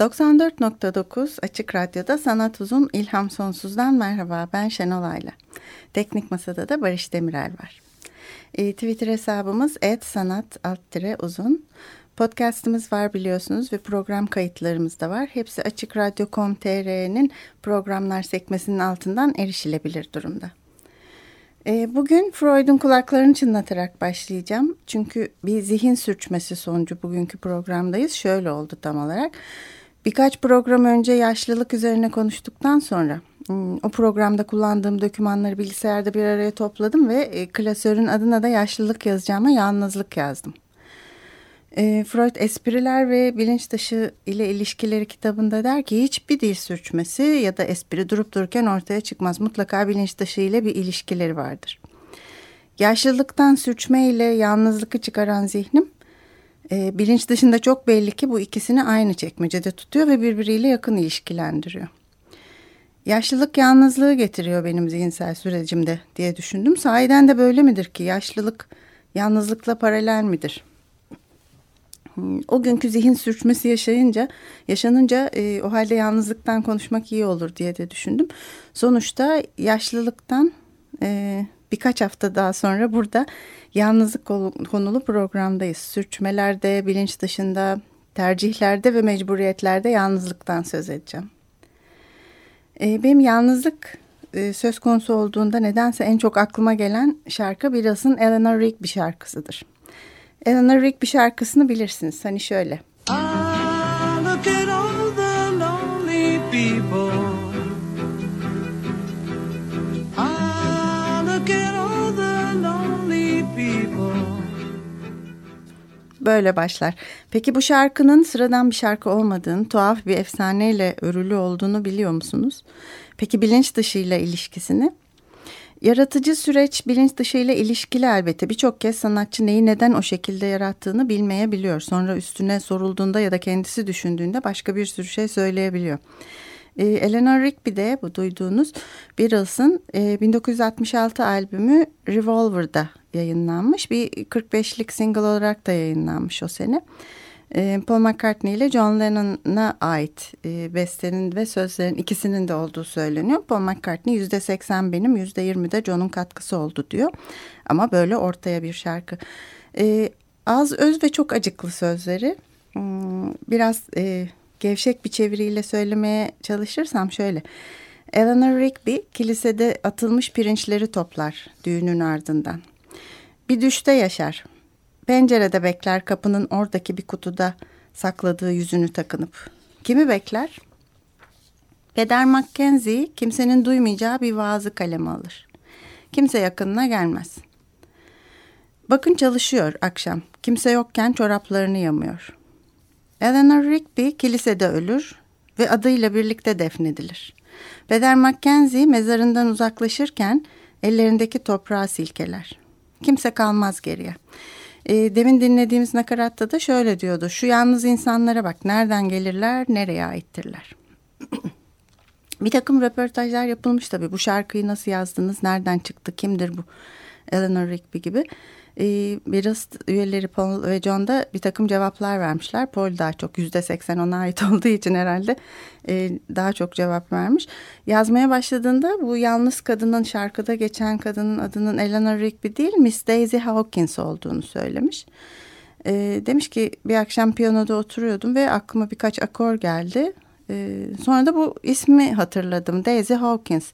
94.9 Açık Radyo'da Sanat Uzun İlham Sonsuz'dan merhaba ben Şenol Ayla. Teknik Masa'da da Barış Demirel var. E, Twitter hesabımız @sanat uzun. Podcast'ımız var biliyorsunuz ve program kayıtlarımız da var. Hepsi Açık Radyo.com.tr'nin programlar sekmesinin altından erişilebilir durumda. E, bugün Freud'un kulaklarını çınlatarak başlayacağım. Çünkü bir zihin sürçmesi sonucu bugünkü programdayız. Şöyle oldu tam olarak. Birkaç program önce yaşlılık üzerine konuştuktan sonra hmm, o programda kullandığım dokümanları bilgisayarda bir araya topladım ve e, klasörün adına da yaşlılık yazacağıma yalnızlık yazdım. E, Freud espriler ve bilinç dışı ile ilişkileri kitabında der ki hiçbir dil sürçmesi ya da espri durup dururken ortaya çıkmaz. Mutlaka bilinç dışı ile bir ilişkileri vardır. Yaşlılıktan sürçme ile yalnızlıkı çıkaran zihnim e, bilinç dışında çok belli ki bu ikisini aynı çekmecede tutuyor ve birbiriyle yakın ilişkilendiriyor. Yaşlılık yalnızlığı getiriyor benim zihinsel sürecimde diye düşündüm. Sahiden de böyle midir ki yaşlılık yalnızlıkla paralel midir? O günkü zihin sürçmesi yaşayınca, yaşanınca e, o halde yalnızlıktan konuşmak iyi olur diye de düşündüm. Sonuçta yaşlılıktan e, birkaç hafta daha sonra burada yalnızlık konulu programdayız. Sürçmelerde, bilinç dışında, tercihlerde ve mecburiyetlerde yalnızlıktan söz edeceğim. Ee, benim yalnızlık e, söz konusu olduğunda nedense en çok aklıma gelen şarkı Beatles'ın Eleanor Rigby şarkısıdır. Eleanor Rigby şarkısını bilirsiniz. Hani şöyle. Ah, look at all the lonely people böyle başlar. Peki bu şarkının sıradan bir şarkı olmadığını, tuhaf bir efsaneyle örülü olduğunu biliyor musunuz? Peki bilinç dışıyla ilişkisini? Yaratıcı süreç bilinç dışıyla ilişkili elbette. Birçok kez sanatçı neyi neden o şekilde yarattığını bilmeyebiliyor. Sonra üstüne sorulduğunda ya da kendisi düşündüğünde başka bir sürü şey söyleyebiliyor. E, Eleanor Rigby de bu duyduğunuz Beatles'ın e, 1966 albümü Revolver'da yayınlanmış. Bir 45'lik single olarak da yayınlanmış o sene. E, Paul McCartney ile John Lennon'a ait e, bestenin ve sözlerin ikisinin de olduğu söyleniyor. Paul McCartney yüzde seksen benim yüzde yirmi de John'un katkısı oldu diyor. Ama böyle ortaya bir şarkı. E, az öz ve çok acıklı sözleri. Hmm, biraz e, gevşek bir çeviriyle söylemeye çalışırsam şöyle. Eleanor Rigby kilisede atılmış pirinçleri toplar düğünün ardından. Bir düşte yaşar. Pencerede bekler kapının oradaki bir kutuda sakladığı yüzünü takınıp. Kimi bekler? Peder Mackenzie kimsenin duymayacağı bir vaazı kaleme alır. Kimse yakınına gelmez. Bakın çalışıyor akşam. Kimse yokken çoraplarını yamıyor. Eleanor Rigby kilisede ölür ve adıyla birlikte defnedilir. Peder Mackenzie mezarından uzaklaşırken ellerindeki toprağı silkeler. Kimse kalmaz geriye. E, demin dinlediğimiz nakaratta da şöyle diyordu. Şu yalnız insanlara bak nereden gelirler, nereye aittirler. bir takım röportajlar yapılmış tabii. Bu şarkıyı nasıl yazdınız, nereden çıktı, kimdir bu Eleanor Rigby gibi e, Beatles üyeleri Paul ve John da bir takım cevaplar vermişler. Paul daha çok yüzde seksen ona ait olduğu için herhalde e, daha çok cevap vermiş. Yazmaya başladığında bu yalnız kadının şarkıda geçen kadının adının Eleanor Rigby değil Miss Daisy Hawkins olduğunu söylemiş. E, demiş ki bir akşam piyanoda oturuyordum ve aklıma birkaç akor geldi. E, sonra da bu ismi hatırladım Daisy Hawkins.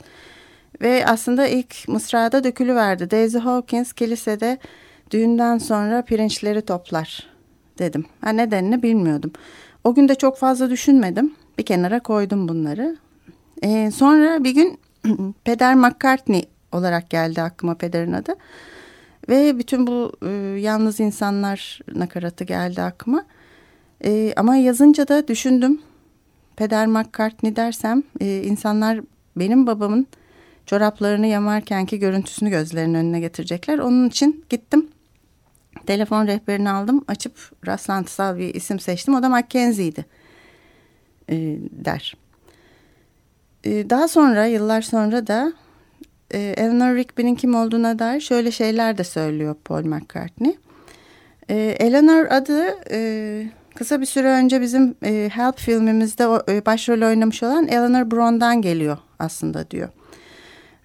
Ve aslında ilk mısrada dökülüverdi. Daisy Hawkins kilisede Düğünden sonra pirinçleri toplar dedim. Ha, nedenini bilmiyordum. O gün de çok fazla düşünmedim. Bir kenara koydum bunları. Ee, sonra bir gün Peder McCartney olarak geldi aklıma pederin adı. Ve bütün bu e, yalnız insanlar nakaratı geldi aklıma. E, ama yazınca da düşündüm. Peder McCartney dersem e, insanlar benim babamın çoraplarını yamarkenki görüntüsünü gözlerinin önüne getirecekler. Onun için gittim. Telefon rehberini aldım. Açıp rastlantısal bir isim seçtim. O da Mackenzie'ydi e, der. E, daha sonra yıllar sonra da e, Eleanor Rigby'nin kim olduğuna dair şöyle şeyler de söylüyor Paul McCartney. E, Eleanor adı e, kısa bir süre önce bizim e, Help filmimizde o, e, başrol oynamış olan Eleanor Brown'dan geliyor aslında diyor.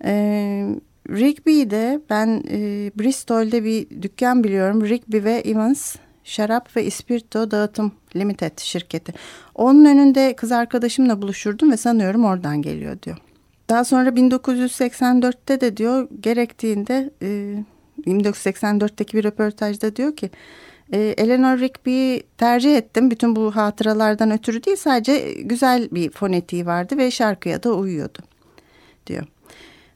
E, Rigby'de ben e, Bristol'de bir dükkan biliyorum. Rigby ve Evans Şarap ve İspirto Dağıtım Limited şirketi. Onun önünde kız arkadaşımla buluşurdum ve sanıyorum oradan geliyor diyor. Daha sonra 1984'te de diyor gerektiğinde e, 1984'teki bir röportajda diyor ki e, Eleanor Rigby'yi tercih ettim. Bütün bu hatıralardan ötürü değil sadece güzel bir fonetiği vardı ve şarkıya da uyuyordu diyor.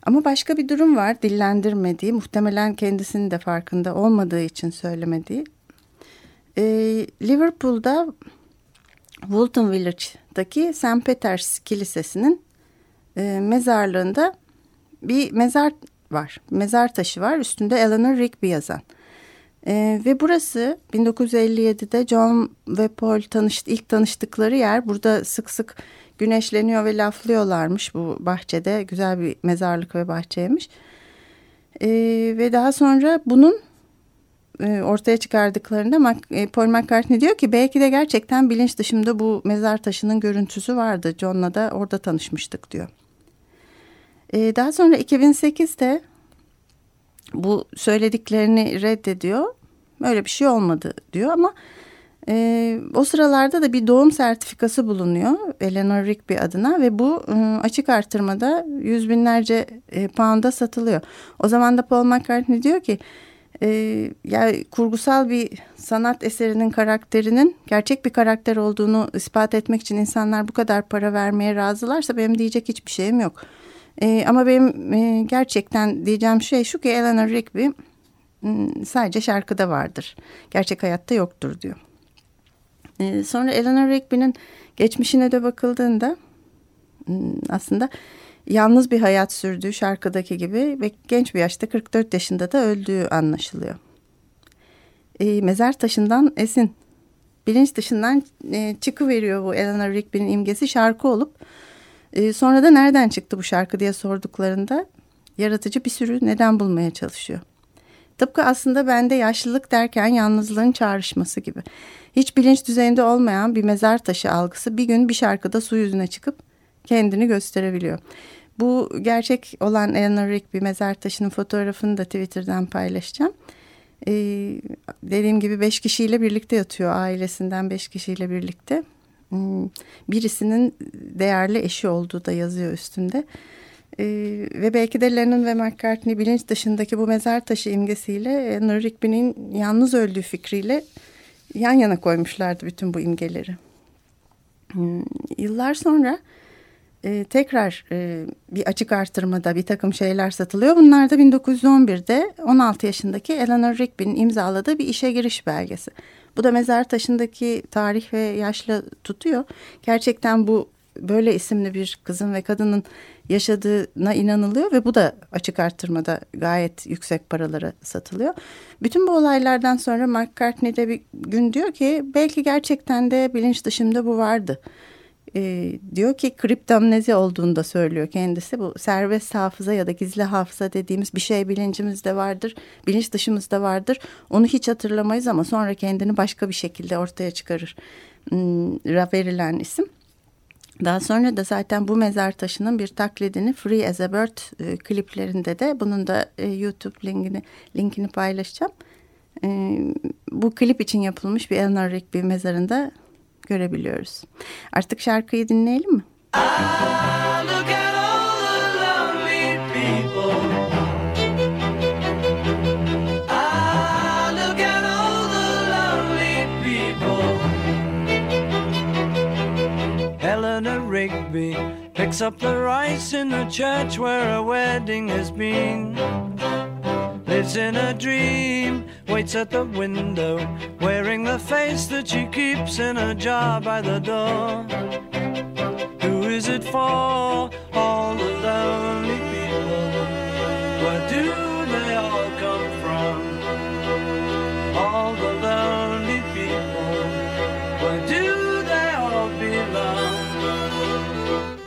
Ama başka bir durum var dillendirmediği muhtemelen kendisinin de farkında olmadığı için söylemediği. E, Liverpool'da Woolton Village'daki St. Peters Kilisesi'nin e, mezarlığında bir mezar var. Mezar taşı var. Üstünde Eleanor Rigby yazan. E, ve burası 1957'de John ve Paul tanıştı, ilk tanıştıkları yer. Burada sık sık güneşleniyor ve laflıyorlarmış bu bahçede. Güzel bir mezarlık ve bahçeymiş. E, ve daha sonra bunun e, ortaya çıkardıklarında e, Paul McCartney diyor ki belki de gerçekten bilinç dışımda bu mezar taşının görüntüsü vardı. John'la da orada tanışmıştık diyor. E, daha sonra 2008'de bu söylediklerini reddediyor. Öyle bir şey olmadı diyor ama e, o sıralarda da bir doğum sertifikası bulunuyor Eleanor Rigby adına ve bu e, açık artırmada yüz binlerce e, pound'a satılıyor. O zaman da Paul McCartney diyor ki e, ya kurgusal bir sanat eserinin karakterinin gerçek bir karakter olduğunu ispat etmek için insanlar bu kadar para vermeye razılarsa benim diyecek hiçbir şeyim yok. E, ama benim e, gerçekten diyeceğim şey şu ki Eleanor Rigby sadece şarkıda vardır. Gerçek hayatta yoktur diyor. E, sonra Eleanor Rigby'nin geçmişine de bakıldığında aslında yalnız bir hayat sürdüğü şarkıdaki gibi ve genç bir yaşta 44 yaşında da öldüğü anlaşılıyor. E, mezar taşından esin bilinç dışından e, çıkıveriyor bu Eleanor Rigby'nin imgesi şarkı olup e, sonra da nereden çıktı bu şarkı diye sorduklarında yaratıcı bir sürü neden bulmaya çalışıyor. Tıpkı aslında bende yaşlılık derken yalnızlığın çağrışması gibi. Hiç bilinç düzeyinde olmayan bir mezar taşı algısı bir gün bir şarkıda su yüzüne çıkıp kendini gösterebiliyor. Bu gerçek olan Eleanor Rigby mezar taşının fotoğrafını da Twitter'dan paylaşacağım. Ee, dediğim gibi beş kişiyle birlikte yatıyor ailesinden beş kişiyle birlikte. Hmm, birisinin değerli eşi olduğu da yazıyor üstünde. Ee, ve belki de Lennon ve McCartney bilinç dışındaki bu mezar taşı imgesiyle Eleanor Rigby'nin yalnız öldüğü fikriyle yan yana koymuşlardı bütün bu imgeleri. Hmm, yıllar sonra e, tekrar e, bir açık artırmada bir takım şeyler satılıyor. Bunlar da 1911'de 16 yaşındaki Eleanor Rigby'nin imzaladığı bir işe giriş belgesi. Bu da mezar taşındaki tarih ve yaşla tutuyor. Gerçekten bu böyle isimli bir kızın ve kadının yaşadığına inanılıyor ve bu da açık artırmada gayet yüksek paralara satılıyor. Bütün bu olaylardan sonra McCartney de bir gün diyor ki belki gerçekten de bilinç dışımda bu vardı e, diyor ki kriptomnezi olduğunu da söylüyor kendisi. Bu serbest hafıza ya da gizli hafıza dediğimiz bir şey bilincimizde vardır. Bilinç dışımızda vardır. Onu hiç hatırlamayız ama sonra kendini başka bir şekilde ortaya çıkarır. Hmm, verilen isim. Daha sonra da zaten bu mezar taşının bir taklidini Free as a Bird e, kliplerinde de bunun da e, YouTube linkini linkini paylaşacağım. E, bu klip için yapılmış bir Eleanor Rigby mezarında görebiliyoruz. Artık şarkıyı dinleyelim mi? Rigby picks up the rice in the church where a wedding has been. lives in a dream, waits at the window, wearing the face that she keeps in a jar by the door. Who is it for?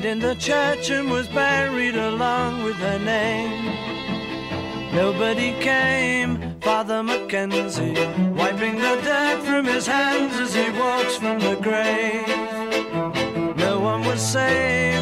died in the church and was buried along with her name. Nobody came, Father Mackenzie, wiping the dirt from his hands as he walks from the grave. No one was saved,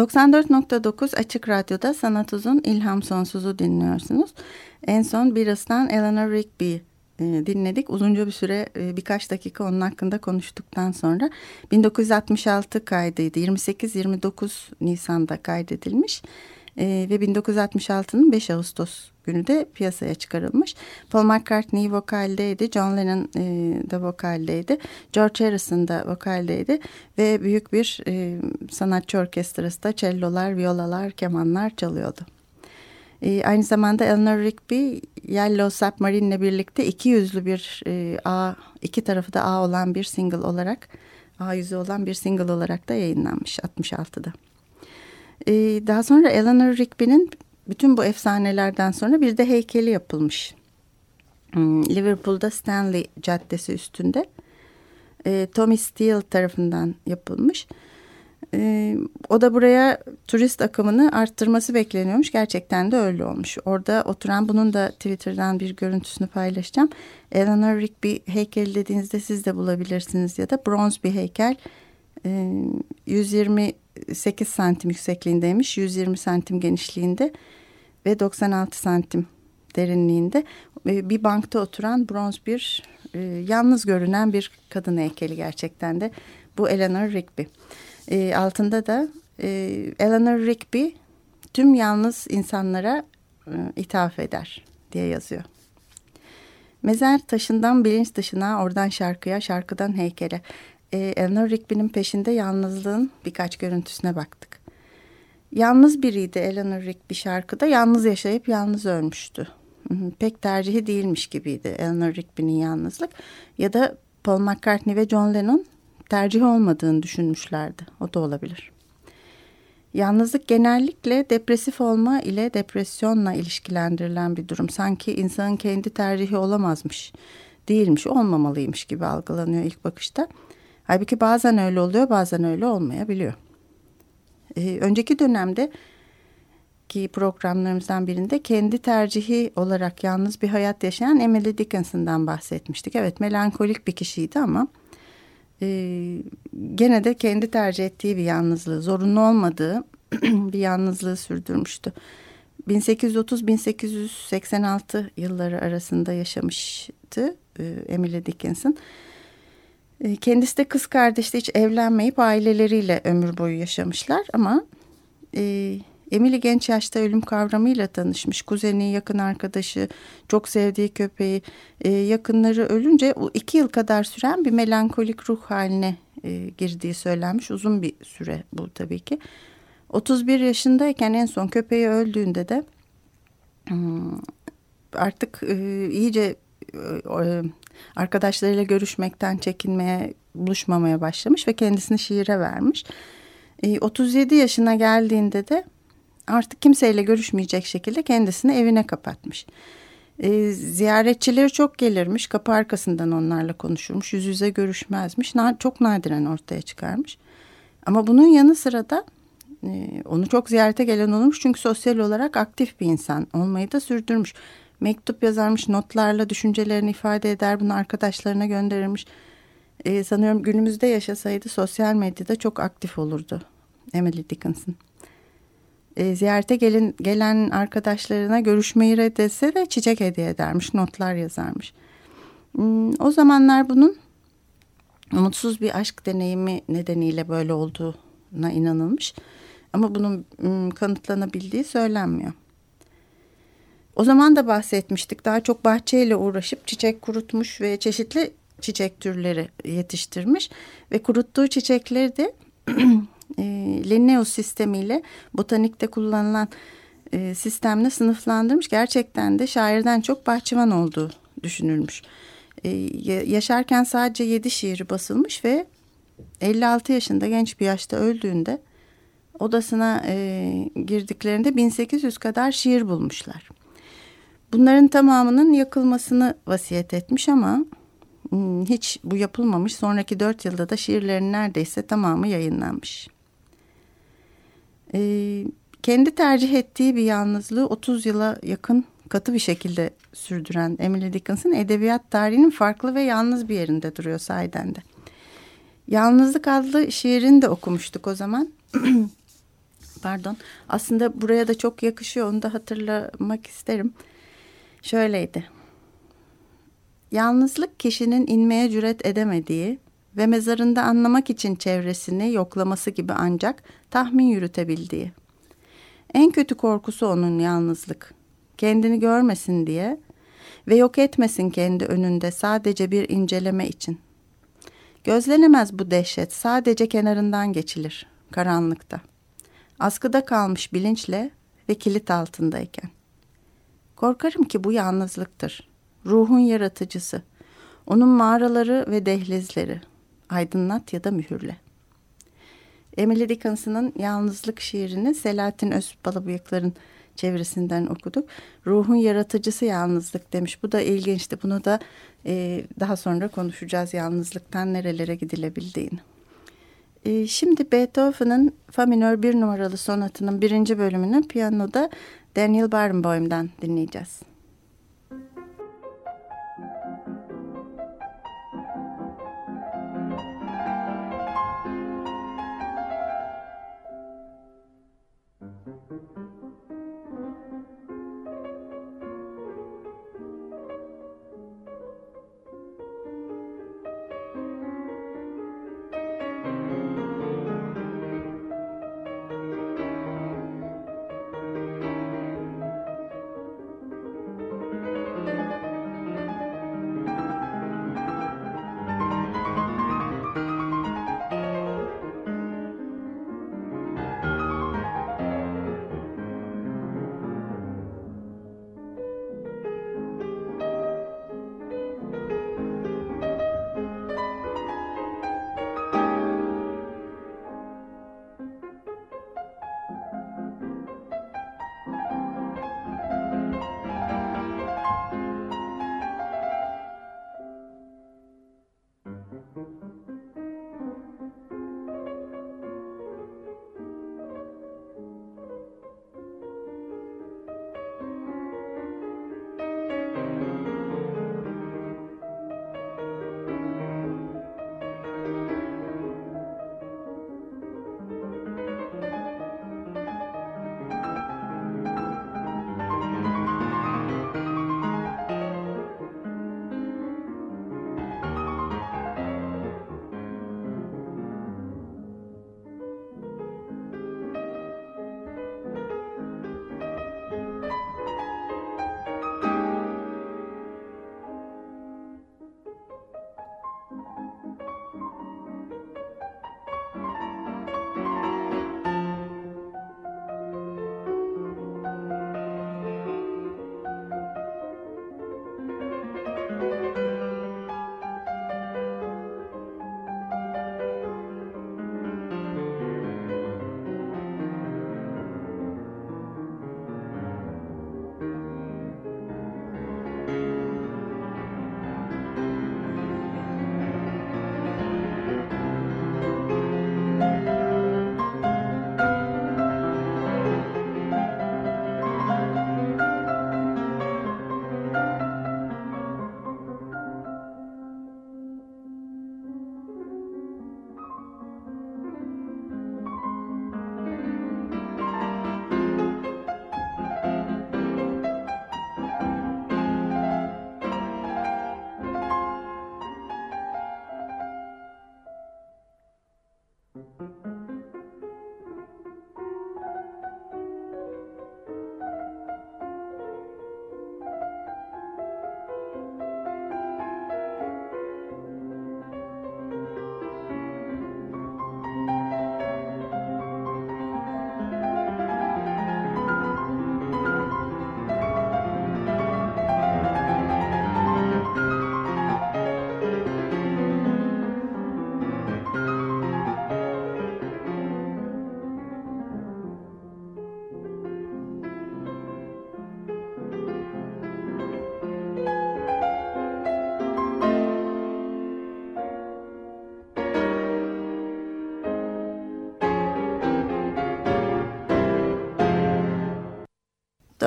94.9 Açık Radyo'da Sanat Uzun İlham Sonsuz'u dinliyorsunuz. En son Beatles'tan Eleanor Rigby e, dinledik. Uzunca bir süre e, birkaç dakika onun hakkında konuştuktan sonra 1966 kaydıydı. 28-29 Nisan'da kaydedilmiş e, ve 1966'nın 5 Ağustos günü de piyasaya çıkarılmış. Paul McCartney vokaldeydi, John Lennon e, da vokaldeydi, George Harrison da vokaldeydi ve büyük bir e, sanatçı orkestrası da cellolar, violalar, kemanlar çalıyordu. E, aynı zamanda Eleanor Rigby Yellow Submarine'le birlikte iki yüzlü bir e, A, iki tarafı da A olan bir single olarak, A yüzü olan bir single olarak da yayınlanmış 66'da. E, daha sonra Eleanor Rigby'nin bütün bu efsanelerden sonra bir de heykeli yapılmış. Hmm, Liverpool'da Stanley Caddesi üstünde. E, Tommy Steele tarafından yapılmış. E, o da buraya turist akımını arttırması bekleniyormuş. Gerçekten de öyle olmuş. Orada oturan bunun da Twitter'dan bir görüntüsünü paylaşacağım. Eleanor Rigby heykeli dediğinizde siz de bulabilirsiniz ya da bronz bir heykel. E, 128 santim yüksekliğindeymiş. 120 santim genişliğinde ve 96 santim derinliğinde bir bankta oturan bronz bir e, yalnız görünen bir kadın heykeli gerçekten de bu Eleanor Rigby. E, altında da e, Eleanor Rigby tüm yalnız insanlara e, ithaf eder diye yazıyor. Mezar taşından bilinç dışına, oradan şarkıya, şarkıdan heykele. E, Eleanor Rigby'nin peşinde yalnızlığın birkaç görüntüsüne baktık. Yalnız biriydi Eleanor Rigby şarkıda. Yalnız yaşayıp yalnız ölmüştü. Pek tercihi değilmiş gibiydi Eleanor Rigby'nin yalnızlık. Ya da Paul McCartney ve John Lennon tercih olmadığını düşünmüşlerdi. O da olabilir. Yalnızlık genellikle depresif olma ile depresyonla ilişkilendirilen bir durum. Sanki insanın kendi tercihi olamazmış, değilmiş, olmamalıymış gibi algılanıyor ilk bakışta. Halbuki bazen öyle oluyor, bazen öyle olmayabiliyor. Ee, önceki dönemde ki programlarımızdan birinde kendi tercihi olarak yalnız bir hayat yaşayan Emily Dickinson'dan bahsetmiştik. Evet melankolik bir kişiydi ama e, gene de kendi tercih ettiği bir yalnızlığı, zorunlu olmadığı bir yalnızlığı sürdürmüştü. 1830-1886 yılları arasında yaşamıştı e, Emily Dickinson. E, kendisi de kız kardeşle hiç evlenmeyip aileleriyle ömür boyu yaşamışlar ama e, Emily genç yaşta ölüm kavramıyla tanışmış. Kuzeni, yakın arkadaşı, çok sevdiği köpeği, e, yakınları ölünce o iki yıl kadar süren bir melankolik ruh haline e, girdiği söylenmiş. Uzun bir süre bu tabii ki. 31 yaşındayken en son köpeği öldüğünde de hmm, artık e, iyice arkadaşlarıyla görüşmekten çekinmeye, buluşmamaya başlamış ve kendisini şiire vermiş. E, 37 yaşına geldiğinde de artık kimseyle görüşmeyecek şekilde kendisini evine kapatmış. E, ziyaretçileri çok gelirmiş. Kapı arkasından onlarla konuşurmuş. Yüz yüze görüşmezmiş. Çok nadiren ortaya çıkarmış. Ama bunun yanı sıra da e, onu çok ziyarete gelen olmuş. Çünkü sosyal olarak aktif bir insan olmayı da sürdürmüş. Mektup yazarmış, notlarla düşüncelerini ifade eder. Bunu arkadaşlarına gönderirmiş. E, sanıyorum günümüzde yaşasaydı sosyal medyada çok aktif olurdu Emily Dickinson e, ziyarete gelin, gelen arkadaşlarına görüşmeyi reddetse de çiçek hediye edermiş, notlar yazarmış. Hmm, o zamanlar bunun umutsuz bir aşk deneyimi nedeniyle böyle olduğuna inanılmış. Ama bunun hmm, kanıtlanabildiği söylenmiyor. O zaman da bahsetmiştik. Daha çok bahçeyle uğraşıp çiçek kurutmuş ve çeşitli çiçek türleri yetiştirmiş ve kuruttuğu çiçekleri de e, Linnaeus sistemiyle botanikte kullanılan e, sistemle sınıflandırmış. Gerçekten de şairden çok bahçıvan olduğu düşünülmüş. E, yaşarken sadece yedi şiiri basılmış ve 56 yaşında genç bir yaşta öldüğünde odasına e, girdiklerinde 1800 kadar şiir bulmuşlar. Bunların tamamının yakılmasını vasiyet etmiş ama hmm, hiç bu yapılmamış. Sonraki dört yılda da şiirlerin neredeyse tamamı yayınlanmış. E, kendi tercih ettiği bir yalnızlığı 30 yıla yakın katı bir şekilde sürdüren Emily Dickinson edebiyat tarihinin farklı ve yalnız bir yerinde duruyor sahiden de. Yalnızlık adlı şiirini de okumuştuk o zaman. Pardon. Aslında buraya da çok yakışıyor. Onu da hatırlamak isterim. Şöyleydi. Yalnızlık kişinin inmeye cüret edemediği, ve mezarında anlamak için çevresini yoklaması gibi ancak tahmin yürütebildiği. En kötü korkusu onun yalnızlık. Kendini görmesin diye ve yok etmesin kendi önünde sadece bir inceleme için. Gözlenemez bu dehşet sadece kenarından geçilir karanlıkta. Askıda kalmış bilinçle ve kilit altındayken. Korkarım ki bu yalnızlıktır. Ruhun yaratıcısı. Onun mağaraları ve dehlizleri aydınlat ya da mühürle. Emily Dickinson'ın Yalnızlık şiirini Selahattin Özbalabıyıklar'ın çevirisinden okuduk. Ruhun yaratıcısı yalnızlık demiş. Bu da ilginçti. Bunu da e, daha sonra konuşacağız yalnızlıktan nerelere gidilebildiğini. E, şimdi Beethoven'ın Fa minör bir numaralı sonatının birinci bölümünü piyanoda Daniel Barenboim'dan dinleyeceğiz.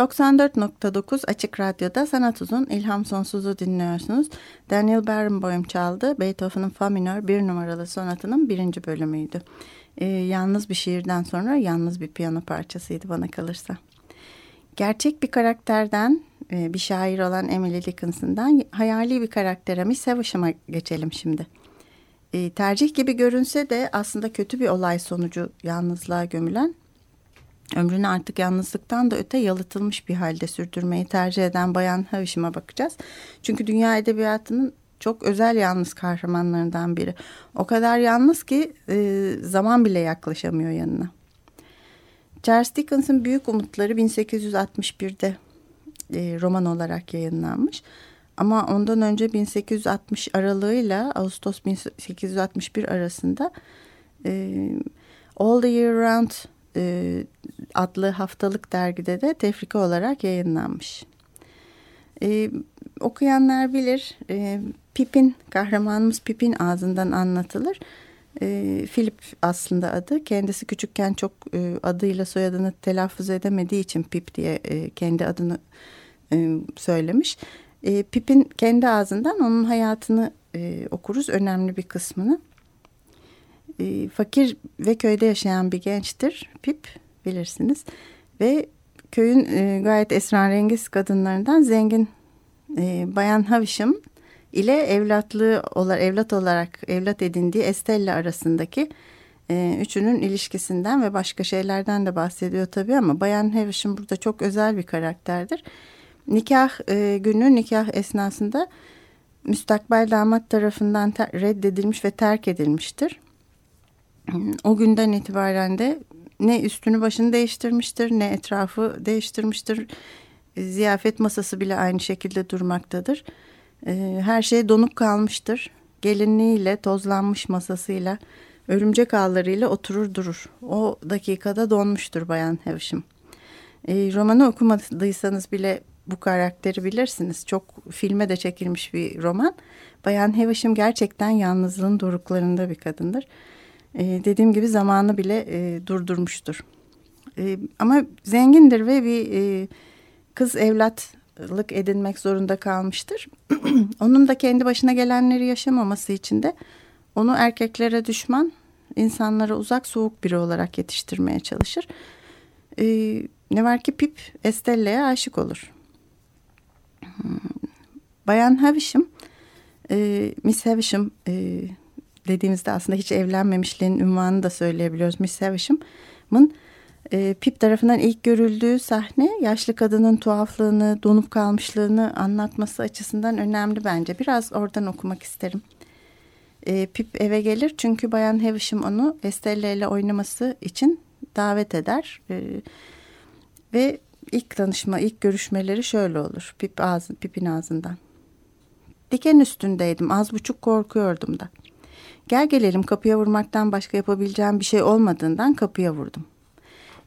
94.9 Açık Radyo'da Sanat Uzun İlham Sonsuz'u dinliyorsunuz. Daniel Barenboim çaldı. Beethoven'ın Fa minör bir numaralı sonatının birinci bölümüydü. Ee, yalnız bir şiirden sonra yalnız bir piyano parçasıydı bana kalırsa. Gerçek bir karakterden e, bir şair olan Emily Dickinson'dan hayali bir karaktere Miss Havisham'a geçelim şimdi. E, tercih gibi görünse de aslında kötü bir olay sonucu yalnızlığa gömülen ömrünü artık yalnızlıktan da öte yalıtılmış bir halde sürdürmeyi tercih eden Bayan Havishim'a bakacağız. Çünkü dünya edebiyatının çok özel yalnız kahramanlarından biri. O kadar yalnız ki e, zaman bile yaklaşamıyor yanına. Charles Dickens'ın Büyük Umutları 1861'de e, roman olarak yayınlanmış. Ama ondan önce 1860 aralığıyla Ağustos 1861 arasında e, All the Year Round e, adlı haftalık dergide de tefrika olarak yayınlanmış. E, okuyanlar bilir e, Pipin kahramanımız Pipin ağzından anlatılır. E, Philip aslında adı. Kendisi küçükken çok e, adıyla soyadını telaffuz edemediği için Pip diye e, kendi adını e, söylemiş. E, Pip'in kendi ağzından onun hayatını e, okuruz önemli bir kısmını. E, fakir ve köyde yaşayan bir gençtir Pip bilirsiniz. Ve köyün e, gayet esrarengiz kadınlarından zengin e, Bayan Havisham ile evlatlığı olarak evlat olarak evlat edindiği Estella arasındaki e, üçünün ilişkisinden ve başka şeylerden de bahsediyor tabii ama Bayan Havisham burada çok özel bir karakterdir. Nikah e, günü nikah esnasında müstakbel damat tarafından reddedilmiş ve terk edilmiştir. O günden itibaren de ne üstünü başını değiştirmiştir ne etrafı değiştirmiştir. Ziyafet masası bile aynı şekilde durmaktadır. Ee, her şey donup kalmıştır. Gelinliğiyle, tozlanmış masasıyla, örümcek ağlarıyla oturur durur. O dakikada donmuştur Bayan Havisham. E, romanı okumadıysanız bile bu karakteri bilirsiniz. Çok filme de çekilmiş bir roman. Bayan Havisham gerçekten yalnızlığın doruklarında bir kadındır e, dediğim gibi zamanı bile e, durdurmuştur. E, ama zengindir ve bir e, kız evlatlık edinmek zorunda kalmıştır. Onun da kendi başına gelenleri yaşamaması için de onu erkeklere düşman, insanlara uzak soğuk biri olarak yetiştirmeye çalışır. E, ne var ki Pip Estella'ya aşık olur. Hmm. Bayan Havisham, e, Miss Havisham e, dediğimizde aslında hiç evlenmemişliğin ünvanını da söyleyebiliyoruz. Miss Havisham'ın e, Pip tarafından ilk görüldüğü sahne yaşlı kadının tuhaflığını, donup kalmışlığını anlatması açısından önemli bence. Biraz oradan okumak isterim. E, Pip eve gelir çünkü Bayan Havisham onu Estella ile oynaması için davet eder. E, ve ilk tanışma, ilk görüşmeleri şöyle olur. Pip ağzı, Pip'in ağzından. Diken üstündeydim, az buçuk korkuyordum da. Gel gelelim kapıya vurmaktan başka yapabileceğim bir şey olmadığından kapıya vurdum.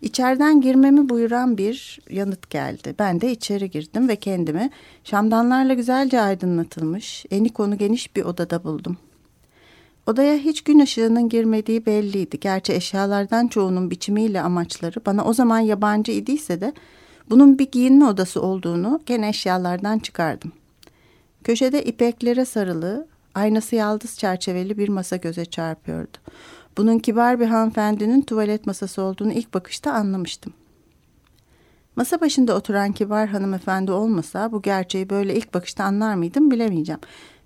İçeriden girmemi buyuran bir yanıt geldi. Ben de içeri girdim ve kendimi şamdanlarla güzelce aydınlatılmış, eni konu geniş bir odada buldum. Odaya hiç gün ışığının girmediği belliydi. Gerçi eşyalardan çoğunun biçimiyle amaçları bana o zaman yabancı idiyse de bunun bir giyinme odası olduğunu gene eşyalardan çıkardım. Köşede ipeklere sarılı, Aynası yaldız çerçeveli bir masa göze çarpıyordu. Bunun kibar bir hanımefendinin tuvalet masası olduğunu ilk bakışta anlamıştım. Masa başında oturan kibar hanımefendi olmasa bu gerçeği böyle ilk bakışta anlar mıydım bilemeyeceğim.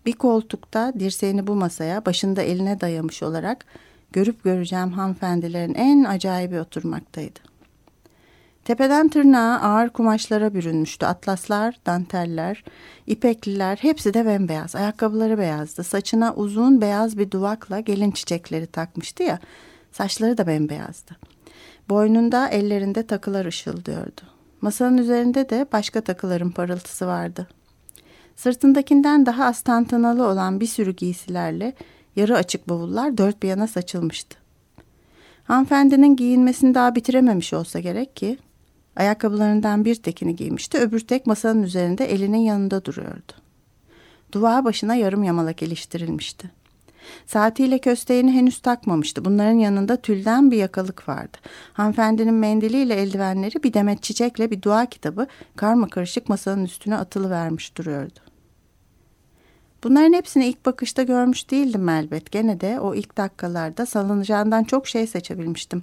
Bir koltukta dirseğini bu masaya başında eline dayamış olarak görüp göreceğim hanımefendilerin en acayibi oturmaktaydı. Tepeden tırnağa ağır kumaşlara bürünmüştü. Atlaslar, danteller, ipekliler hepsi de bembeyaz. Ayakkabıları beyazdı. Saçına uzun beyaz bir duvakla gelin çiçekleri takmıştı ya. Saçları da bembeyazdı. Boynunda ellerinde takılar ışıldıyordu. Masanın üzerinde de başka takıların parıltısı vardı. Sırtındakinden daha az tantanalı olan bir sürü giysilerle yarı açık bavullar dört bir yana saçılmıştı. Hanımefendinin giyinmesini daha bitirememiş olsa gerek ki ayakkabılarından bir tekini giymişti öbür tek masanın üzerinde elinin yanında duruyordu. Duvağı başına yarım yamalak iliştirilmişti. Saatiyle kösteğini henüz takmamıştı. Bunların yanında tülden bir yakalık vardı. Hanımefendinin mendiliyle eldivenleri bir demet çiçekle bir dua kitabı karma karışık masanın üstüne atılı vermiş duruyordu. Bunların hepsini ilk bakışta görmüş değildim elbet. Gene de o ilk dakikalarda salınacağından çok şey seçebilmiştim.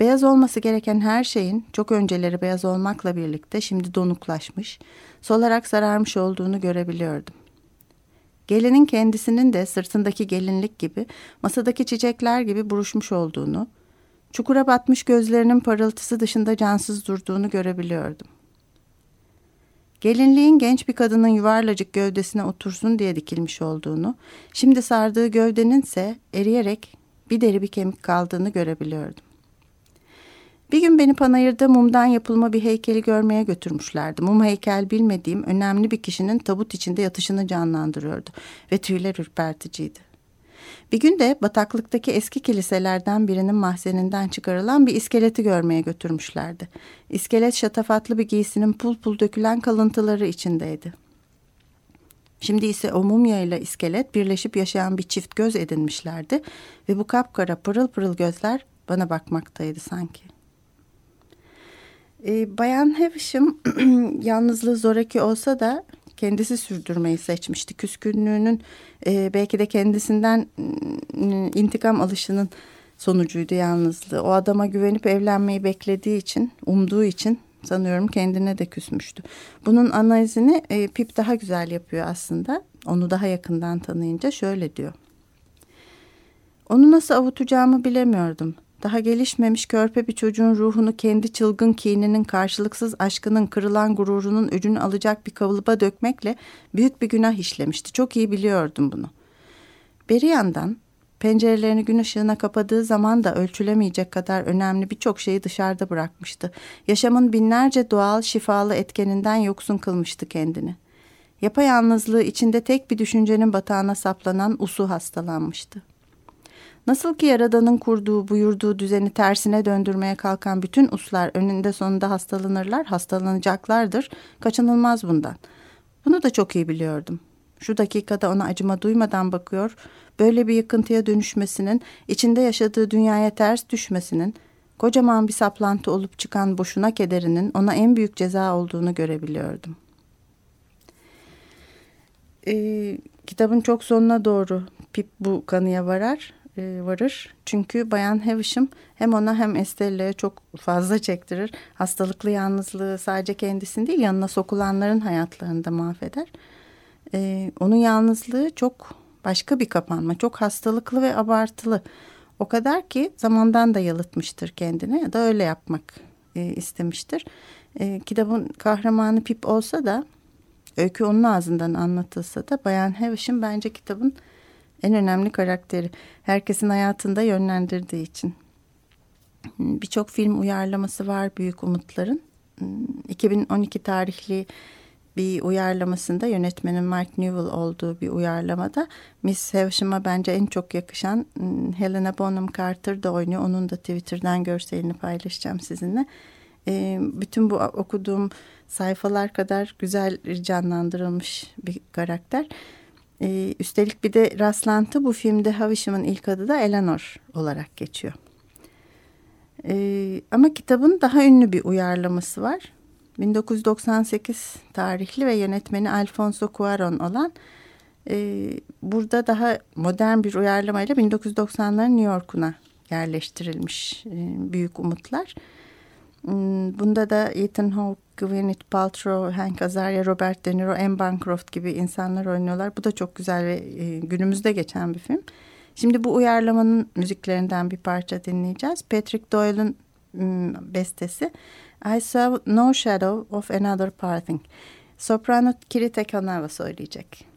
Beyaz olması gereken her şeyin çok önceleri beyaz olmakla birlikte şimdi donuklaşmış, solarak sararmış olduğunu görebiliyordum. Gelinin kendisinin de sırtındaki gelinlik gibi, masadaki çiçekler gibi buruşmuş olduğunu, çukura batmış gözlerinin parıltısı dışında cansız durduğunu görebiliyordum. Gelinliğin genç bir kadının yuvarlacık gövdesine otursun diye dikilmiş olduğunu, şimdi sardığı gövdenin ise eriyerek bir deri bir kemik kaldığını görebiliyordum. Bir gün beni panayırda mumdan yapılma bir heykeli görmeye götürmüşlerdi. Mum heykel bilmediğim önemli bir kişinin tabut içinde yatışını canlandırıyordu ve tüyler ürperticiydi. Bir gün de bataklıktaki eski kiliselerden birinin mahzeninden çıkarılan bir iskeleti görmeye götürmüşlerdi. İskelet şatafatlı bir giysinin pul pul dökülen kalıntıları içindeydi. Şimdi ise o mumya ile iskelet birleşip yaşayan bir çift göz edinmişlerdi ve bu kapkara pırıl pırıl gözler bana bakmaktaydı sanki. E, Bayan Havisham yalnızlığı zoraki olsa da kendisi sürdürmeyi seçmişti. Küskünlüğünün e, belki de kendisinden e, intikam alışının sonucuydu yalnızlığı. O adama güvenip evlenmeyi beklediği için, umduğu için sanıyorum kendine de küsmüştü. Bunun analizini e, Pip daha güzel yapıyor aslında. Onu daha yakından tanıyınca şöyle diyor. Onu nasıl avutacağımı bilemiyordum. Daha gelişmemiş körpe bir çocuğun ruhunu kendi çılgın kininin, karşılıksız aşkının, kırılan gururunun öcünü alacak bir kalıba dökmekle büyük bir günah işlemişti. Çok iyi biliyordum bunu. Beri yandan pencerelerini gün ışığına kapadığı zaman da ölçülemeyecek kadar önemli birçok şeyi dışarıda bırakmıştı. Yaşamın binlerce doğal, şifalı etkeninden yoksun kılmıştı kendini. Yapayalnızlığı içinde tek bir düşüncenin batağına saplanan usu hastalanmıştı. Nasıl ki Yaradan'ın kurduğu, buyurduğu düzeni tersine döndürmeye kalkan bütün uslar önünde sonunda hastalanırlar, hastalanacaklardır. Kaçınılmaz bundan. Bunu da çok iyi biliyordum. Şu dakikada ona acıma duymadan bakıyor, böyle bir yıkıntıya dönüşmesinin, içinde yaşadığı dünyaya ters düşmesinin, kocaman bir saplantı olup çıkan boşuna kederinin ona en büyük ceza olduğunu görebiliyordum. Ee, kitabın çok sonuna doğru Pip bu kanıya varar e, varır. Çünkü Bayan Havisham hem ona hem Estella'ya çok fazla çektirir. Hastalıklı yalnızlığı sadece kendisini değil yanına sokulanların hayatlarını da mahveder. E, onun yalnızlığı çok başka bir kapanma. Çok hastalıklı ve abartılı. O kadar ki zamandan da yalıtmıştır kendini ya da öyle yapmak e, istemiştir. E, kitabın kahramanı Pip olsa da öykü onun ağzından anlatılsa da Bayan Havisham bence kitabın en önemli karakteri. Herkesin hayatında yönlendirdiği için. Birçok film uyarlaması var Büyük Umutların. 2012 tarihli bir uyarlamasında yönetmenin Mark Newell olduğu bir uyarlamada Miss Havisham'a bence en çok yakışan Helena Bonham Carter da oynuyor. Onun da Twitter'dan görselini paylaşacağım sizinle. bütün bu okuduğum sayfalar kadar güzel canlandırılmış bir karakter. Ee, üstelik bir de rastlantı bu filmde Havisham'ın ilk adı da Eleanor olarak geçiyor. Ee, ama kitabın daha ünlü bir uyarlaması var. 1998 tarihli ve yönetmeni Alfonso Cuarón olan e, burada daha modern bir uyarlamayla 1990'ların New York'una yerleştirilmiş e, büyük umutlar. Hmm, bunda da Ethan Hawke, Gwyneth Paltrow, Hank Azaria, Robert De Niro, Anne Bancroft gibi insanlar oynuyorlar. Bu da çok güzel ve e, günümüzde geçen bir film. Şimdi bu uyarlamanın müziklerinden bir parça dinleyeceğiz. Patrick Doyle'ın bestesi I Saw No Shadow of Another Parting. Soprano Kirite Kanava söyleyecek.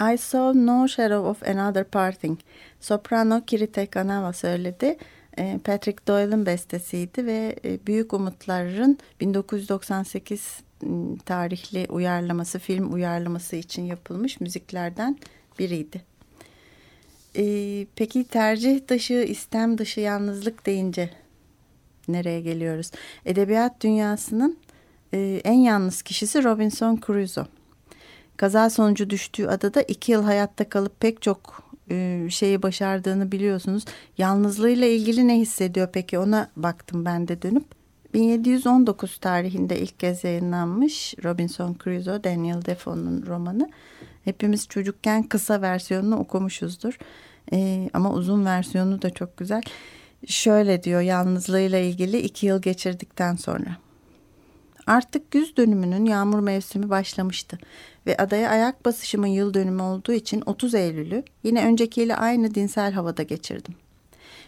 I saw no shadow of another parting. Soprano Kirite Kanava söyledi. Ee, Patrick Doyle'ın bestesiydi ve e, Büyük Umutlar'ın 1998 ıı, tarihli uyarlaması, film uyarlaması için yapılmış müziklerden biriydi. Ee, peki tercih dışı, istem dışı yalnızlık deyince nereye geliyoruz? Edebiyat dünyasının e, en yalnız kişisi Robinson Crusoe. Kaza sonucu düştüğü adada iki yıl hayatta kalıp pek çok e, şeyi başardığını biliyorsunuz. Yalnızlığıyla ilgili ne hissediyor peki ona baktım ben de dönüp. 1719 tarihinde ilk kez yayınlanmış Robinson Crusoe, Daniel Defoe'nun romanı. Hepimiz çocukken kısa versiyonunu okumuşuzdur. Ee, ama uzun versiyonu da çok güzel. Şöyle diyor yalnızlığıyla ilgili iki yıl geçirdikten sonra. Artık güz dönümünün yağmur mevsimi başlamıştı ve adaya ayak basışımın yıl dönümü olduğu için 30 Eylül'ü yine öncekiyle aynı dinsel havada geçirdim.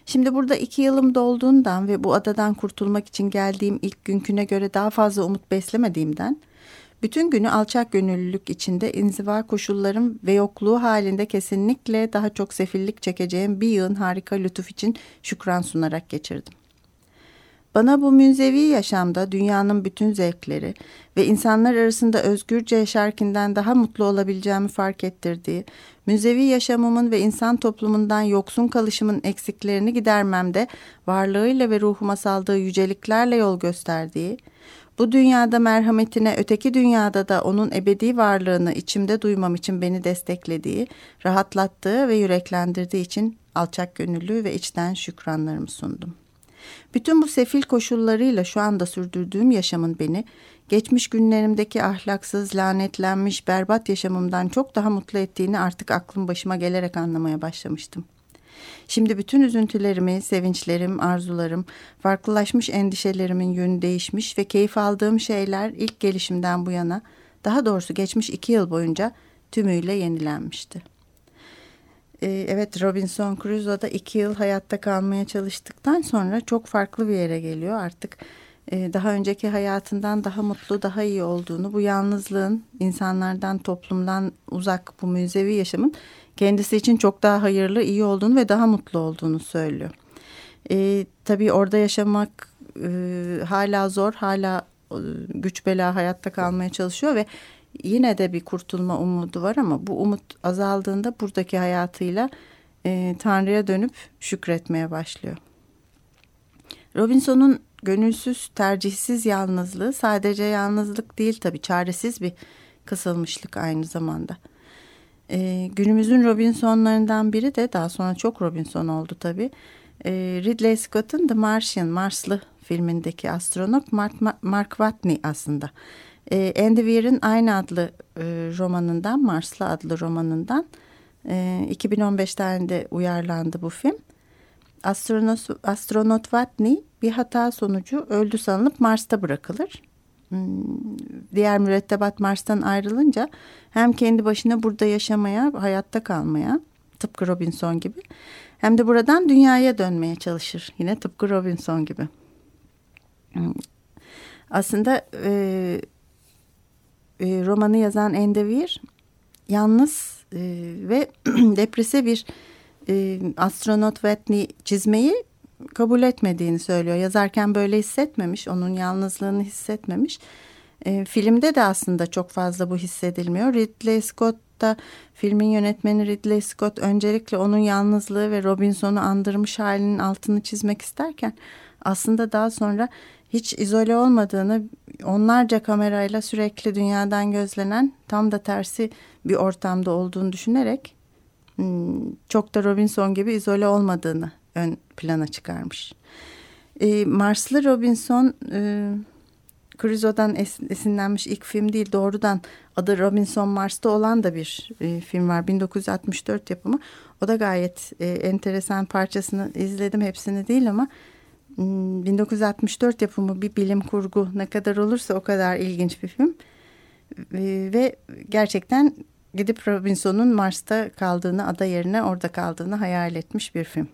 Şimdi burada iki yılım dolduğundan ve bu adadan kurtulmak için geldiğim ilk günküne göre daha fazla umut beslemediğimden bütün günü alçak gönüllülük içinde inziva koşullarım ve yokluğu halinde kesinlikle daha çok sefillik çekeceğim bir yığın harika lütuf için şükran sunarak geçirdim. Bana bu münzevi yaşamda dünyanın bütün zevkleri ve insanlar arasında özgürce yaşarkinden daha mutlu olabileceğimi fark ettirdiği, münzevi yaşamımın ve insan toplumundan yoksun kalışımın eksiklerini gidermemde varlığıyla ve ruhuma saldığı yüceliklerle yol gösterdiği, bu dünyada merhametine öteki dünyada da onun ebedi varlığını içimde duymam için beni desteklediği, rahatlattığı ve yüreklendirdiği için alçak gönüllü ve içten şükranlarımı sundum.'' Bütün bu sefil koşullarıyla şu anda sürdürdüğüm yaşamın beni geçmiş günlerimdeki ahlaksız, lanetlenmiş, berbat yaşamımdan çok daha mutlu ettiğini artık aklım başıma gelerek anlamaya başlamıştım. Şimdi bütün üzüntülerimi, sevinçlerim, arzularım, farklılaşmış endişelerimin yönü değişmiş ve keyif aldığım şeyler ilk gelişimden bu yana, daha doğrusu geçmiş iki yıl boyunca tümüyle yenilenmişti. Ee, evet Robinson Crusoe da iki yıl hayatta kalmaya çalıştıktan sonra çok farklı bir yere geliyor. Artık e, daha önceki hayatından daha mutlu, daha iyi olduğunu, bu yalnızlığın insanlardan, toplumdan uzak bu müzevi yaşamın kendisi için çok daha hayırlı, iyi olduğunu ve daha mutlu olduğunu söylüyor. E, tabii orada yaşamak e, hala zor, hala e, güç bela hayatta kalmaya çalışıyor ve yine de bir kurtulma umudu var ama bu umut azaldığında buradaki hayatıyla e, Tanrı'ya dönüp şükretmeye başlıyor. Robinson'un gönülsüz, tercihsiz yalnızlığı sadece yalnızlık değil tabii çaresiz bir kısılmışlık aynı zamanda. Ee, günümüzün Robinson'larından biri de daha sonra çok Robinson oldu tabii. Ee, Ridley Scott'ın The Martian, Marslı filmindeki astronot Mark, Mark Watney aslında. Ee, Andy Weir'in aynı adlı e, romanından, Marslı adlı romanından e, 2015'ten de uyarlandı bu film. Astronot, astronot Watney bir hata sonucu öldü sanılıp Mars'ta bırakılır. Hmm, diğer mürettebat Mars'tan ayrılınca hem kendi başına burada yaşamaya, hayatta kalmaya tıpkı Robinson gibi hem de buradan dünyaya dönmeye çalışır. Yine tıpkı Robinson gibi. Hmm, aslında e, e, romanı yazan Endevir yalnız e, ve deprese bir e, astronot Whitney çizmeyi kabul etmediğini söylüyor. Yazarken böyle hissetmemiş, onun yalnızlığını hissetmemiş. E, filmde de aslında çok fazla bu hissedilmiyor. Ridley Scott da filmin yönetmeni Ridley Scott öncelikle onun yalnızlığı ve Robinson'u andırmış halinin altını çizmek isterken aslında daha sonra hiç izole olmadığını onlarca kamerayla sürekli dünyadan gözlenen tam da tersi bir ortamda olduğunu düşünerek hmm, çok da Robinson gibi izole olmadığını ön plana çıkarmış. E, Marslı Robinson e, Crusoe'dan esinlenmiş ilk film değil doğrudan adı Robinson Mars'ta olan da bir e, film var 1964 yapımı. O da gayet e, enteresan parçasını izledim hepsini değil ama 1964 hmm, yapımı bir bilim kurgu ne kadar olursa o kadar ilginç bir film. Ve gerçekten gidip Robinson'un Mars'ta kaldığını, ada yerine orada kaldığını hayal etmiş bir film.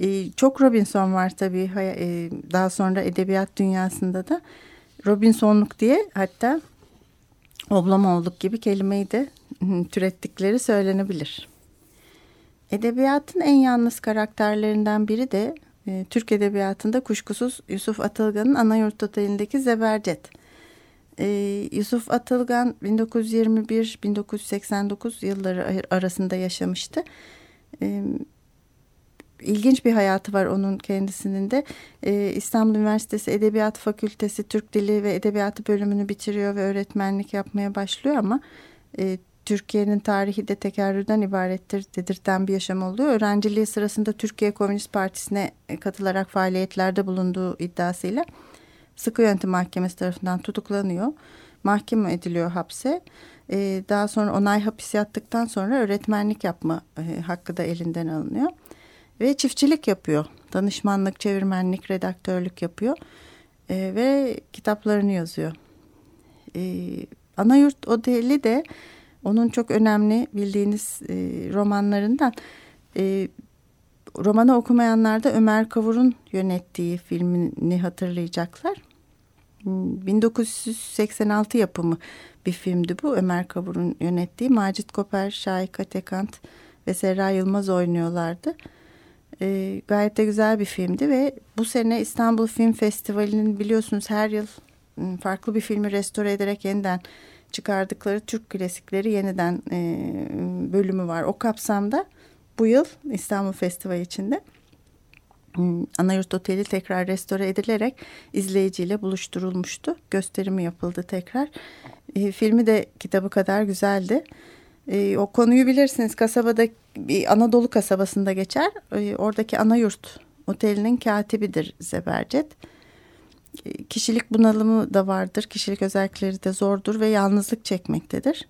E, çok Robinson var tabii. E, daha sonra edebiyat dünyasında da Robinsonluk diye hatta Oblamoğluk gibi kelimeyi de türettikleri söylenebilir. Edebiyatın en yalnız karakterlerinden biri de e, Türk Edebiyatı'nda kuşkusuz Yusuf Atılgan'ın Anayurt Oteli'ndeki Zebercet. E, Yusuf Atılgan 1921-1989 yılları arasında yaşamıştı. E, ilginç bir hayatı var onun kendisinin de. Ee, İstanbul Üniversitesi Edebiyat Fakültesi Türk Dili ve Edebiyatı bölümünü bitiriyor ve öğretmenlik yapmaya başlıyor ama e, Türkiye'nin tarihi de tekerrürden ibarettir dedirten bir yaşam oluyor. Öğrenciliği sırasında Türkiye Komünist Partisi'ne e, katılarak faaliyetlerde bulunduğu iddiasıyla sıkı yönetim mahkemesi tarafından tutuklanıyor. Mahkum ediliyor hapse. Ee, daha sonra onay hapis yattıktan sonra öğretmenlik yapma e, hakkı da elinden alınıyor ve çiftçilik yapıyor. Danışmanlık, çevirmenlik, redaktörlük yapıyor e, ve kitaplarını yazıyor. E, Anayurt Odeli de onun çok önemli bildiğiniz e, romanlarından. E, romanı okumayanlar da Ömer Kavur'un yönettiği filmini hatırlayacaklar. 1986 yapımı bir filmdi bu. Ömer Kavur'un yönettiği. Macit Koper, Şahika Tekant ve Serra Yılmaz oynuyorlardı. E, gayet de güzel bir filmdi ve bu sene İstanbul Film Festivali'nin biliyorsunuz her yıl ıı, farklı bir filmi restore ederek yeniden çıkardıkları Türk klasikleri yeniden e, bölümü var. O kapsamda bu yıl İstanbul Festivali içinde Anayurt Oteli tekrar restore edilerek izleyiciyle buluşturulmuştu. Gösterimi yapıldı tekrar. E, filmi de kitabı kadar güzeldi. E, o konuyu bilirsiniz. Kasabada bir Anadolu kasabasında geçer. E, oradaki Anayurt Oteli'nin katibidir Zebercet. E, kişilik bunalımı da vardır. Kişilik özellikleri de zordur ve yalnızlık çekmektedir.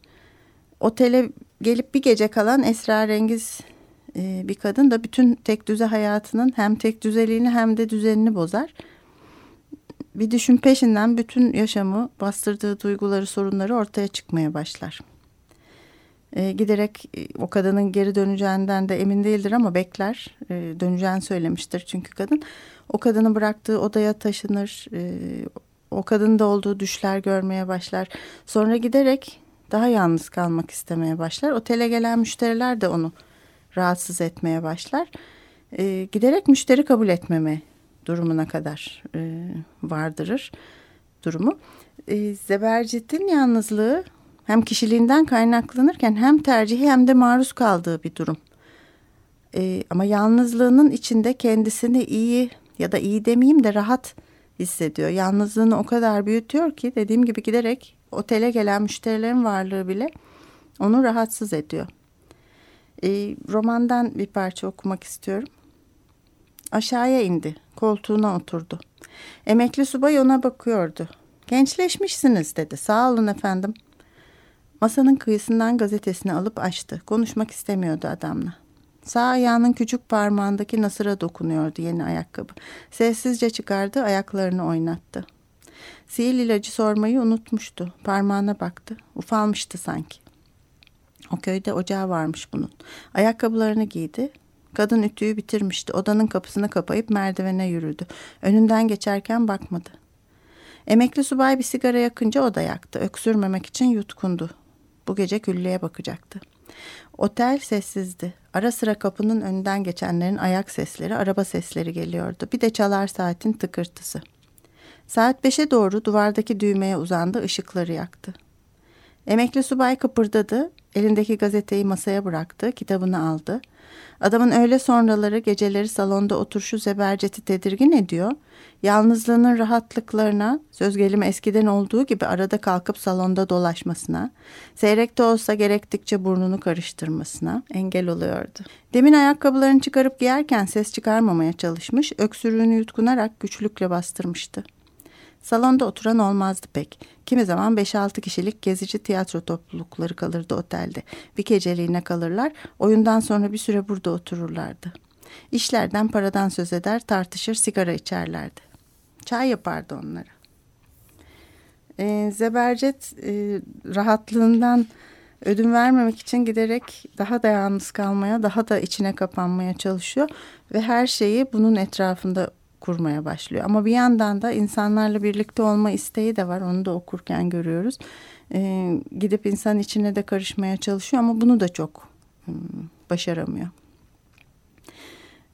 Otele gelip bir gece kalan esrarengiz e, bir kadın da bütün tek düze hayatının hem tek düzeliğini hem de düzenini bozar. Bir düşün peşinden bütün yaşamı bastırdığı duyguları sorunları ortaya çıkmaya başlar. E, giderek e, o kadının geri döneceğinden de emin değildir ama bekler. E, döneceğini söylemiştir çünkü kadın. O kadını bıraktığı odaya taşınır. E, o kadında olduğu düşler görmeye başlar. Sonra giderek daha yalnız kalmak istemeye başlar. Otele gelen müşteriler de onu rahatsız etmeye başlar. E, giderek müşteri kabul etmeme durumuna kadar e, vardırır durumu. E, Zebercet'in yalnızlığı hem kişiliğinden kaynaklanırken hem tercihi hem de maruz kaldığı bir durum. E, ama yalnızlığının içinde kendisini iyi ya da iyi demeyeyim de rahat hissediyor. Yalnızlığını o kadar büyütüyor ki dediğim gibi giderek otele gelen müşterilerin varlığı bile onu rahatsız ediyor. E, romandan bir parça okumak istiyorum. Aşağıya indi, koltuğuna oturdu. Emekli subay ona bakıyordu. Gençleşmişsiniz dedi. Sağ olun efendim. Masanın kıyısından gazetesini alıp açtı. Konuşmak istemiyordu adamla. Sağ ayağının küçük parmağındaki nasıra dokunuyordu yeni ayakkabı. Sessizce çıkardı, ayaklarını oynattı. Sihir ilacı sormayı unutmuştu. Parmağına baktı. Ufalmıştı sanki. O köyde ocağı varmış bunun. Ayakkabılarını giydi. Kadın ütüyü bitirmişti. Odanın kapısını kapayıp merdivene yürüdü. Önünden geçerken bakmadı. Emekli subay bir sigara yakınca o da yaktı. Öksürmemek için yutkundu. Bu gece güllüye bakacaktı. Otel sessizdi. Ara sıra kapının önünden geçenlerin ayak sesleri, araba sesleri geliyordu. Bir de çalar saatin tıkırtısı. Saat beşe doğru duvardaki düğmeye uzandı, ışıkları yaktı. Emekli subay kıpırdadı, elindeki gazeteyi masaya bıraktı, kitabını aldı. Adamın öğle sonraları geceleri salonda oturuşu zeberceti tedirgin ediyor. Yalnızlığının rahatlıklarına, söz gelimi eskiden olduğu gibi arada kalkıp salonda dolaşmasına, seyrekte olsa gerektikçe burnunu karıştırmasına engel oluyordu. Demin ayakkabılarını çıkarıp giyerken ses çıkarmamaya çalışmış, öksürüğünü yutkunarak güçlükle bastırmıştı. Salonda oturan olmazdı pek. Kimi zaman 5-6 kişilik gezici tiyatro toplulukları kalırdı otelde. Bir geceliğine kalırlar, oyundan sonra bir süre burada otururlardı. İşlerden, paradan söz eder, tartışır, sigara içerlerdi. Çay yapardı onlara. Ee, Zebercet e, rahatlığından ödün vermemek için giderek daha da yalnız kalmaya, daha da içine kapanmaya çalışıyor. Ve her şeyi bunun etrafında kurmaya başlıyor. Ama bir yandan da insanlarla birlikte olma isteği de var. Onu da okurken görüyoruz. Ee, gidip insan içine de karışmaya çalışıyor ama bunu da çok hmm, başaramıyor.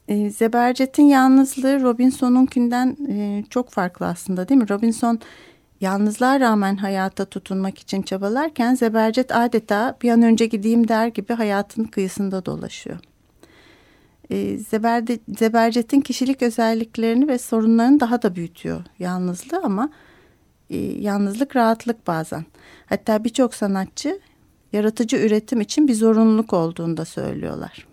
Ee, Zebercet'in yalnızlığı Robinson'unkinden e, çok farklı aslında değil mi? Robinson yalnızlığa rağmen hayata tutunmak için çabalarken Zebercet adeta bir an önce gideyim der gibi hayatın kıyısında dolaşıyor e, Zeberde, Zebercet'in kişilik özelliklerini ve sorunlarını daha da büyütüyor yalnızlığı ama e, yalnızlık rahatlık bazen. Hatta birçok sanatçı yaratıcı üretim için bir zorunluluk olduğunu da söylüyorlar.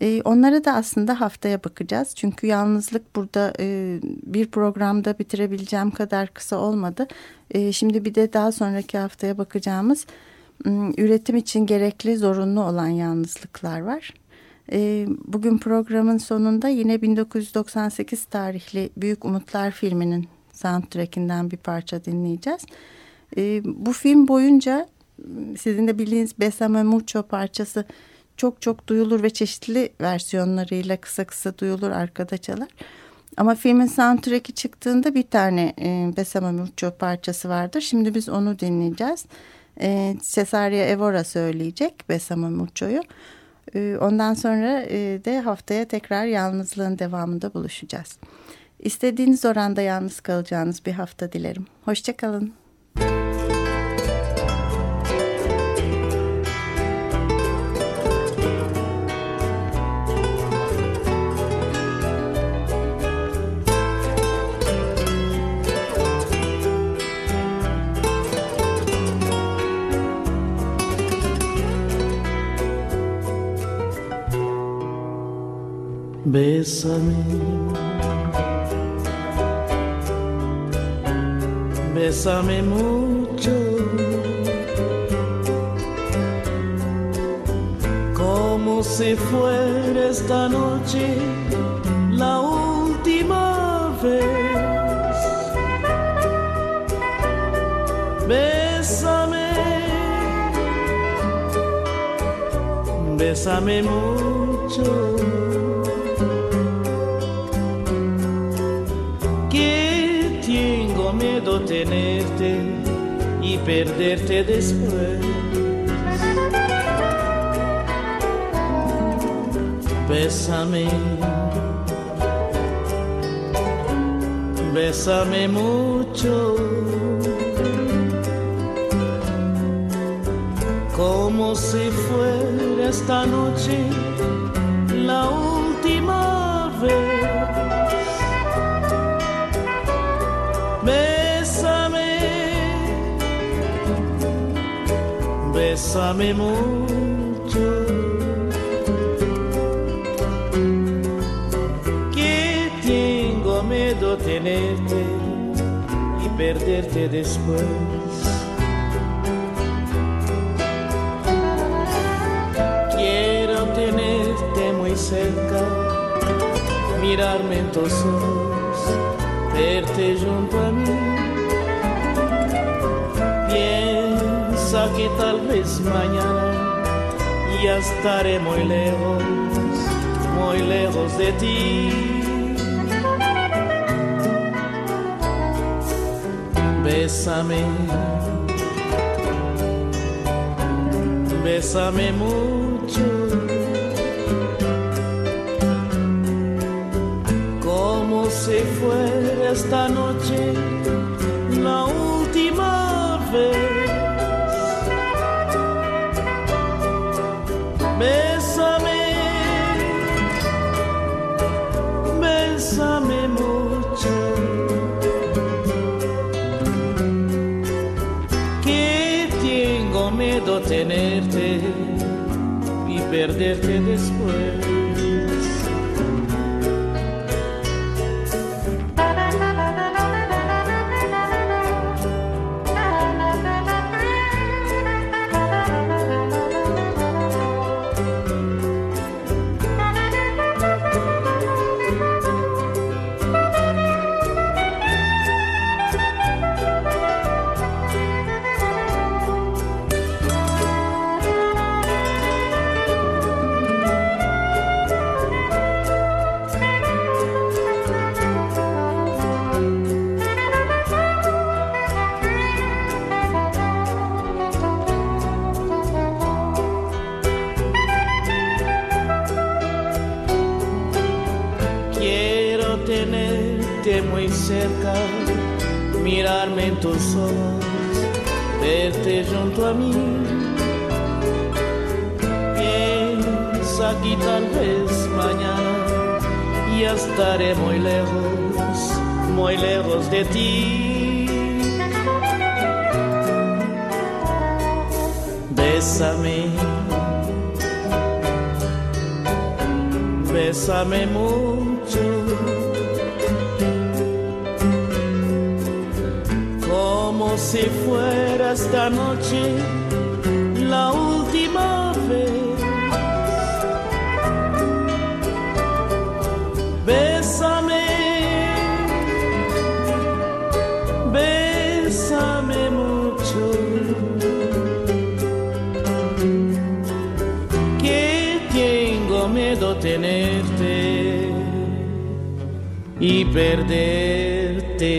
E, onlara da aslında haftaya bakacağız. Çünkü yalnızlık burada e, bir programda bitirebileceğim kadar kısa olmadı. E, şimdi bir de daha sonraki haftaya bakacağımız üretim için gerekli zorunlu olan yalnızlıklar var. E, bugün programın sonunda yine 1998 tarihli Büyük Umutlar filminin soundtrackinden bir parça dinleyeceğiz. E, bu film boyunca sizin de bildiğiniz Besame Mucho parçası çok çok duyulur ve çeşitli versiyonlarıyla kısa kısa duyulur arkada çalar. Ama filmin soundtrack'i çıktığında bir tane e, Besame Mucho parçası vardır. Şimdi biz onu dinleyeceğiz. E, Cesaria Evora söyleyecek Besame Mucho'yu. Ee, ondan sonra e, de haftaya tekrar yalnızlığın devamında buluşacağız. İstediğiniz oranda yalnız kalacağınız bir hafta dilerim. Hoşçakalın. Bésame, bésame mucho, como si fuera esta noche la última vez. Bésame, bésame mucho. Tenerte y perderte después. Bésame, bésame mucho, como si fuera esta noche bésame mucho. Que tengo miedo tenerte y perderte después. Quiero tenerte muy cerca, mirarme en tus ojos, verte junto a mí. Vez mañana ya estaré muy lejos, muy lejos de ti. Bésame, bésame mucho. Como si fuera esta noche la última vez. Perderte después. Esta noche la última vez. Bésame, bésame mucho. que tengo miedo tenerte y perderte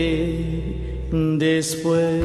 después.